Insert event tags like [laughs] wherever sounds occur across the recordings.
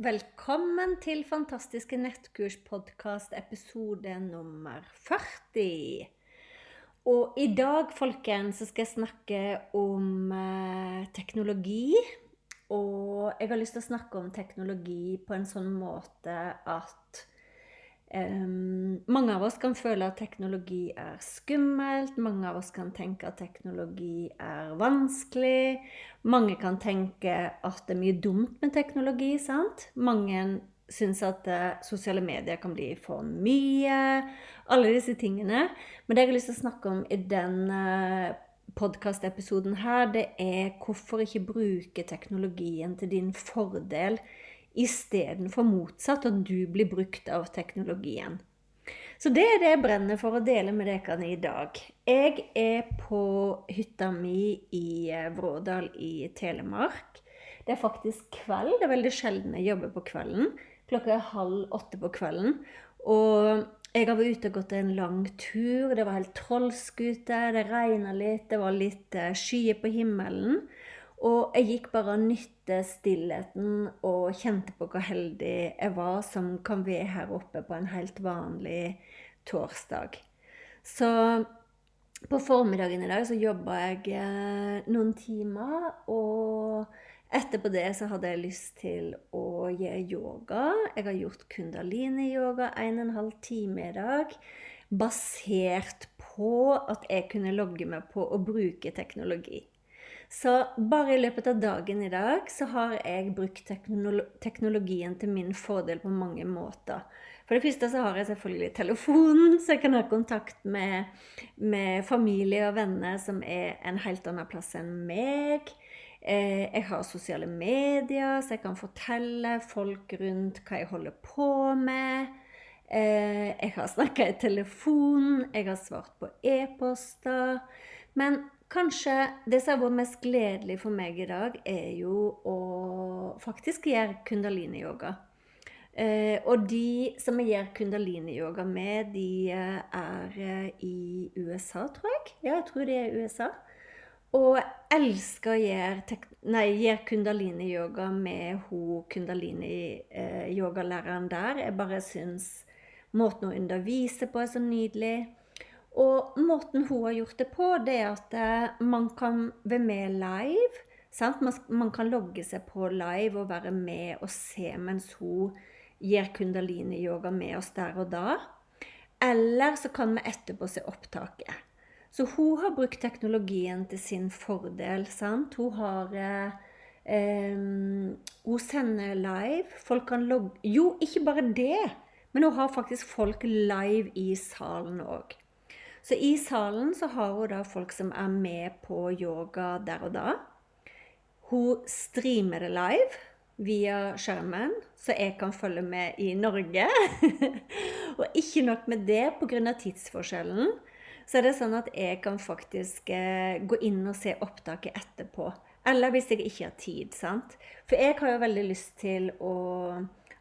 Velkommen til Fantastiske nettkurs-podkast episode nummer 40. Og i dag, folkens, så skal jeg snakke om eh, teknologi. Og jeg har lyst til å snakke om teknologi på en sånn måte at mange av oss kan føle at teknologi er skummelt. Mange av oss kan tenke at teknologi er vanskelig. Mange kan tenke at det er mye dumt med teknologi. sant? Mange syns at uh, sosiale medier kan bli for mye. Alle disse tingene. Men det jeg har lyst til å snakke om i denne uh, podkastepisoden her, det er hvorfor ikke bruke teknologien til din fordel istedenfor motsatt, at du blir brukt av teknologien. Så det er det jeg brenner for å dele med dere i dag. Jeg er på hytta mi i eh, Vrådal i Telemark. Det er faktisk kveld. Det er veldig sjelden jeg jobber på kvelden. Klokka er halv åtte på kvelden. Og jeg har vært ute og gått en lang tur. Det var helt trolsk ute. Det regna litt. Det var litt eh, skyer på himmelen. Og jeg gikk bare og nytte stillheten og kjente på hvor heldig jeg var som kan være her oppe på en helt vanlig torsdag. Så på formiddagen i dag så jobba jeg eh, noen timer, og etterpå det så hadde jeg lyst til å gjøre yoga. Jeg har gjort kundalini-yoga en og en halv time i dag, basert på at jeg kunne logge meg på å bruke teknologi. Så bare i løpet av dagen i dag så har jeg brukt teknologien til min fordel på mange måter. For det første så har jeg selvfølgelig telefonen, [laughs] så jeg kan ha kontakt med, med familie og venner som er en helt annen plass enn meg. Eh, jeg har sosiale medier, så jeg kan fortelle folk rundt hva jeg holder på med. Eh, jeg har snakka i telefon, jeg har svart på e-poster. Men Kanskje det som har vært mest gledelig for meg i dag, er jo å faktisk gjøre kundalini-yoga. Eh, og de som jeg gjør kundalini-yoga med, de eh, er eh, i USA, tror jeg. Ja, jeg tror de er i USA. Og jeg elsker å gjøre, gjøre kundalini-yoga med hun kundalini-yogalæreren eh, der. Jeg bare syns måten hun underviser på, er så nydelig. Og måten hun har gjort det på, det er at eh, man kan være med live. Sant? Man kan logge seg på live og være med og se mens hun gir kundalini-yoga med oss der og da. Eller så kan vi etterpå se opptaket. Så hun har brukt teknologien til sin fordel. sant? Hun har eh, Hun sender live. Folk kan logge Jo, ikke bare det, men hun har faktisk folk live i salen òg. Så i salen så har hun da folk som er med på yoga der og da. Hun streamer det live via skjermen, så jeg kan følge med i Norge. [laughs] og ikke nok med det, pga. tidsforskjellen, så er det sånn at jeg kan faktisk eh, gå inn og se opptaket etterpå. Eller hvis jeg ikke har tid. sant? For jeg har jo veldig lyst til å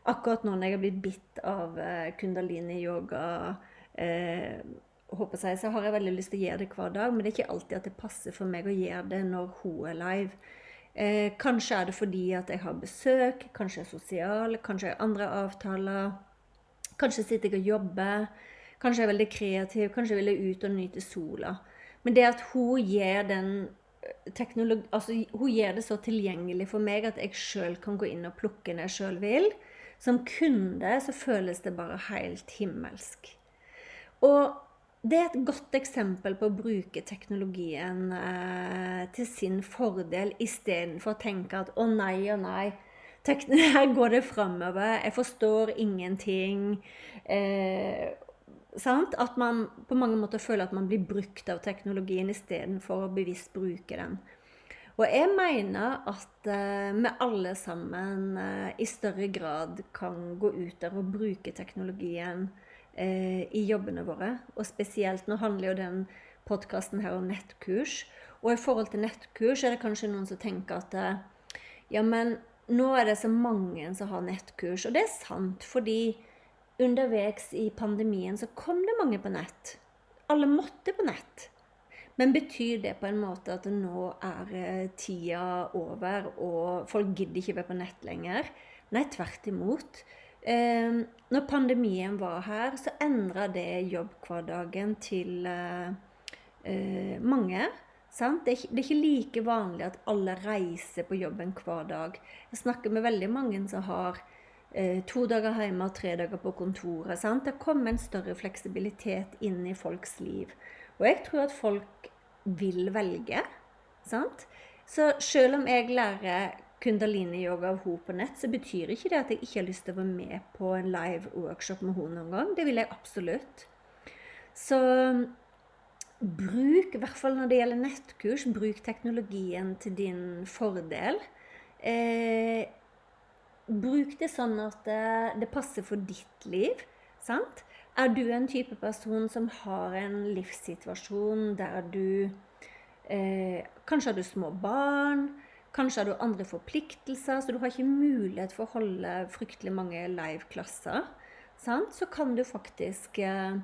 Akkurat nå når jeg har blitt bitt av eh, kundalini-yoga eh, håper jeg, så har jeg veldig lyst til å gjøre det hver dag, men det er ikke alltid at det passer for meg å gjøre det når hun er live. Eh, kanskje er det fordi at jeg har besøk, kanskje jeg er sosial, kanskje jeg har andre avtaler. Kanskje sitter jeg og jobber. Kanskje jeg er veldig kreativ, kanskje vil ut og nyte sola. Men det at hun gjør den teknologi, altså Hun gjør det så tilgjengelig for meg at jeg sjøl kan gå inn og plukke når jeg sjøl vil. Som kunde så føles det bare helt himmelsk. Og det er et godt eksempel på å bruke teknologien eh, til sin fordel istedenfor å tenke at å nei, å nei, [laughs] her går det framover, jeg forstår ingenting. Eh, at man på mange måter føler at man blir brukt av teknologien istedenfor å bevisst bruke den. Og jeg mener at uh, vi alle sammen uh, i større grad kan gå ut der og bruke teknologien uh, i jobbene våre. Og spesielt nå handler jo den podkasten her om nettkurs. Og i forhold til nettkurs er det kanskje noen som tenker at ja, men nå er det så mange som har nettkurs. Og det er sant, fordi underveis i pandemien så kom det mange på nett. Alle måtte på nett. Men betyr det på en måte at nå er eh, tida over, og folk gidder ikke være på nett lenger? Nei, tvert imot. Eh, når pandemien var her, så endra det jobbhverdagen til eh, eh, mange. Sant? Det, er det er ikke like vanlig at alle reiser på jobben hver dag. Jeg snakker med veldig mange som har eh, to dager hjemme og tre dager på kontoret. Sant? Det kommer en større fleksibilitet inn i folks liv. Og jeg tror at folk vil velge. Sant? Så selv om jeg lærer kundalini-yoga av henne på nett, så betyr ikke det at jeg ikke har lyst til å være med på en live workshop med henne noen gang. Det vil jeg absolutt. Så bruk, i hvert fall når det gjelder nettkurs, bruk teknologien til din fordel. Eh, bruk det sånn at det, det passer for ditt liv. Sant? Er du en type person som har en livssituasjon der du eh, Kanskje har du små barn, kanskje har du andre forpliktelser, så du har ikke mulighet for å holde fryktelig mange live-klasser. Så kan du faktisk eh,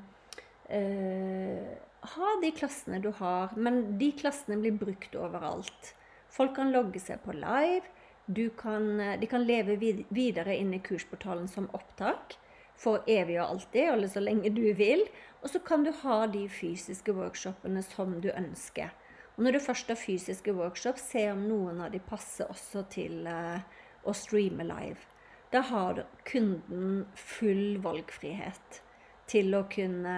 eh, ha de klassene du har, men de klassene blir brukt overalt. Folk kan logge seg på live. Kan, eh, de kan leve videre inn i kursportalen som opptak for evig og alltid, eller så lenge du vil. Og så kan du ha de fysiske workshopene som du ønsker. Og når du først har fysiske workshops, se om noen av de passer også til uh, å streame live. Da har kunden full valgfrihet til å kunne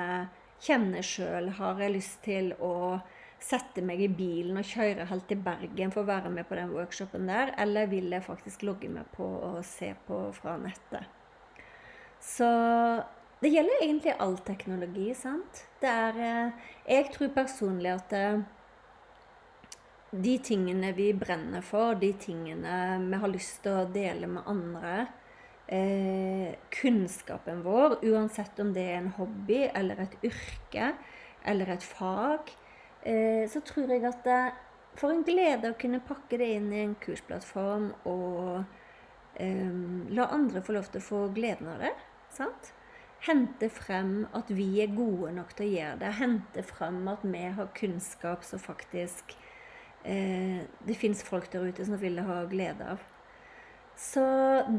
kjenne sjøl. Har jeg lyst til å sette meg i bilen og kjøre helt til Bergen for å være med på den workshopen der, eller vil jeg faktisk logge meg på og se på fra nettet? Så det gjelder egentlig all teknologi, sant? Det er eh, Jeg tror personlig at eh, de tingene vi brenner for, de tingene vi har lyst til å dele med andre, eh, kunnskapen vår, uansett om det er en hobby eller et yrke eller et fag, Eh, så tror jeg at det for en glede å kunne pakke det inn i en kursplattform og eh, la andre få lov til å få gleden av det. sant? Hente frem at vi er gode nok til å gjøre det. Hente frem at vi har kunnskap som faktisk eh, det fins folk der ute som vil ha glede av. Så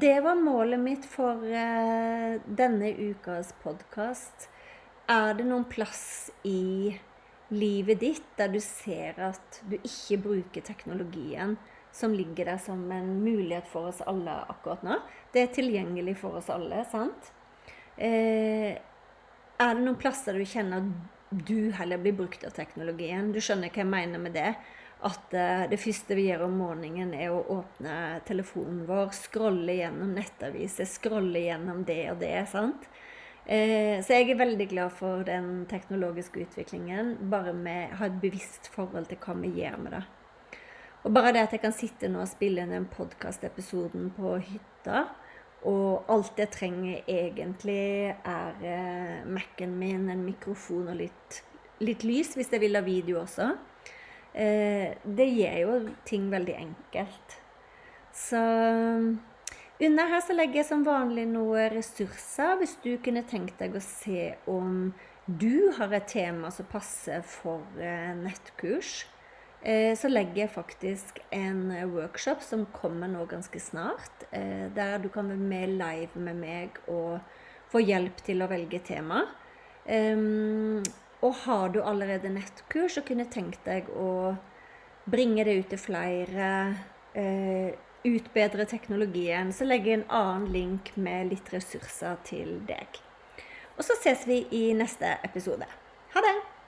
det var målet mitt for eh, denne ukas podkast. Er det noen plass i livet ditt der du ser at du ikke bruker teknologien som ligger der som en mulighet for oss alle akkurat nå. Det er tilgjengelig for oss alle, sant? Eh, er det noen plasser du kjenner at du heller blir brukt av teknologien? Du skjønner hva jeg mener med det? At eh, det første vi gjør om morgenen, er å åpne telefonen vår, scrolle gjennom nettaviser, scrolle gjennom det og det. sant? Eh, så jeg er veldig glad for den teknologiske utviklingen, bare med å ha et bevisst forhold til hva vi gjør med det. Og bare det at jeg kan sitte nå og spille inn den podkastepisoden på hytta, og alt jeg trenger egentlig, er eh, Mac-en min, en mikrofon og litt, litt, lys, hvis jeg vil ha video også. Eh, det gjør jo ting veldig enkelt. Så under her så legger jeg som vanlig noen ressurser hvis du kunne tenkt deg å se om du har et tema som passer for eh, nettkurs. Eh, så legger jeg faktisk en workshop som kommer nå ganske snart. Der du kan være med live med meg og få hjelp til å velge tema. Og har du allerede nettkurs og kunne tenkt deg å bringe det ut til flere, eh, utbedre teknologien, så legger jeg en annen link med litt ressurser til deg. Og så ses vi i neste episode. Ha det!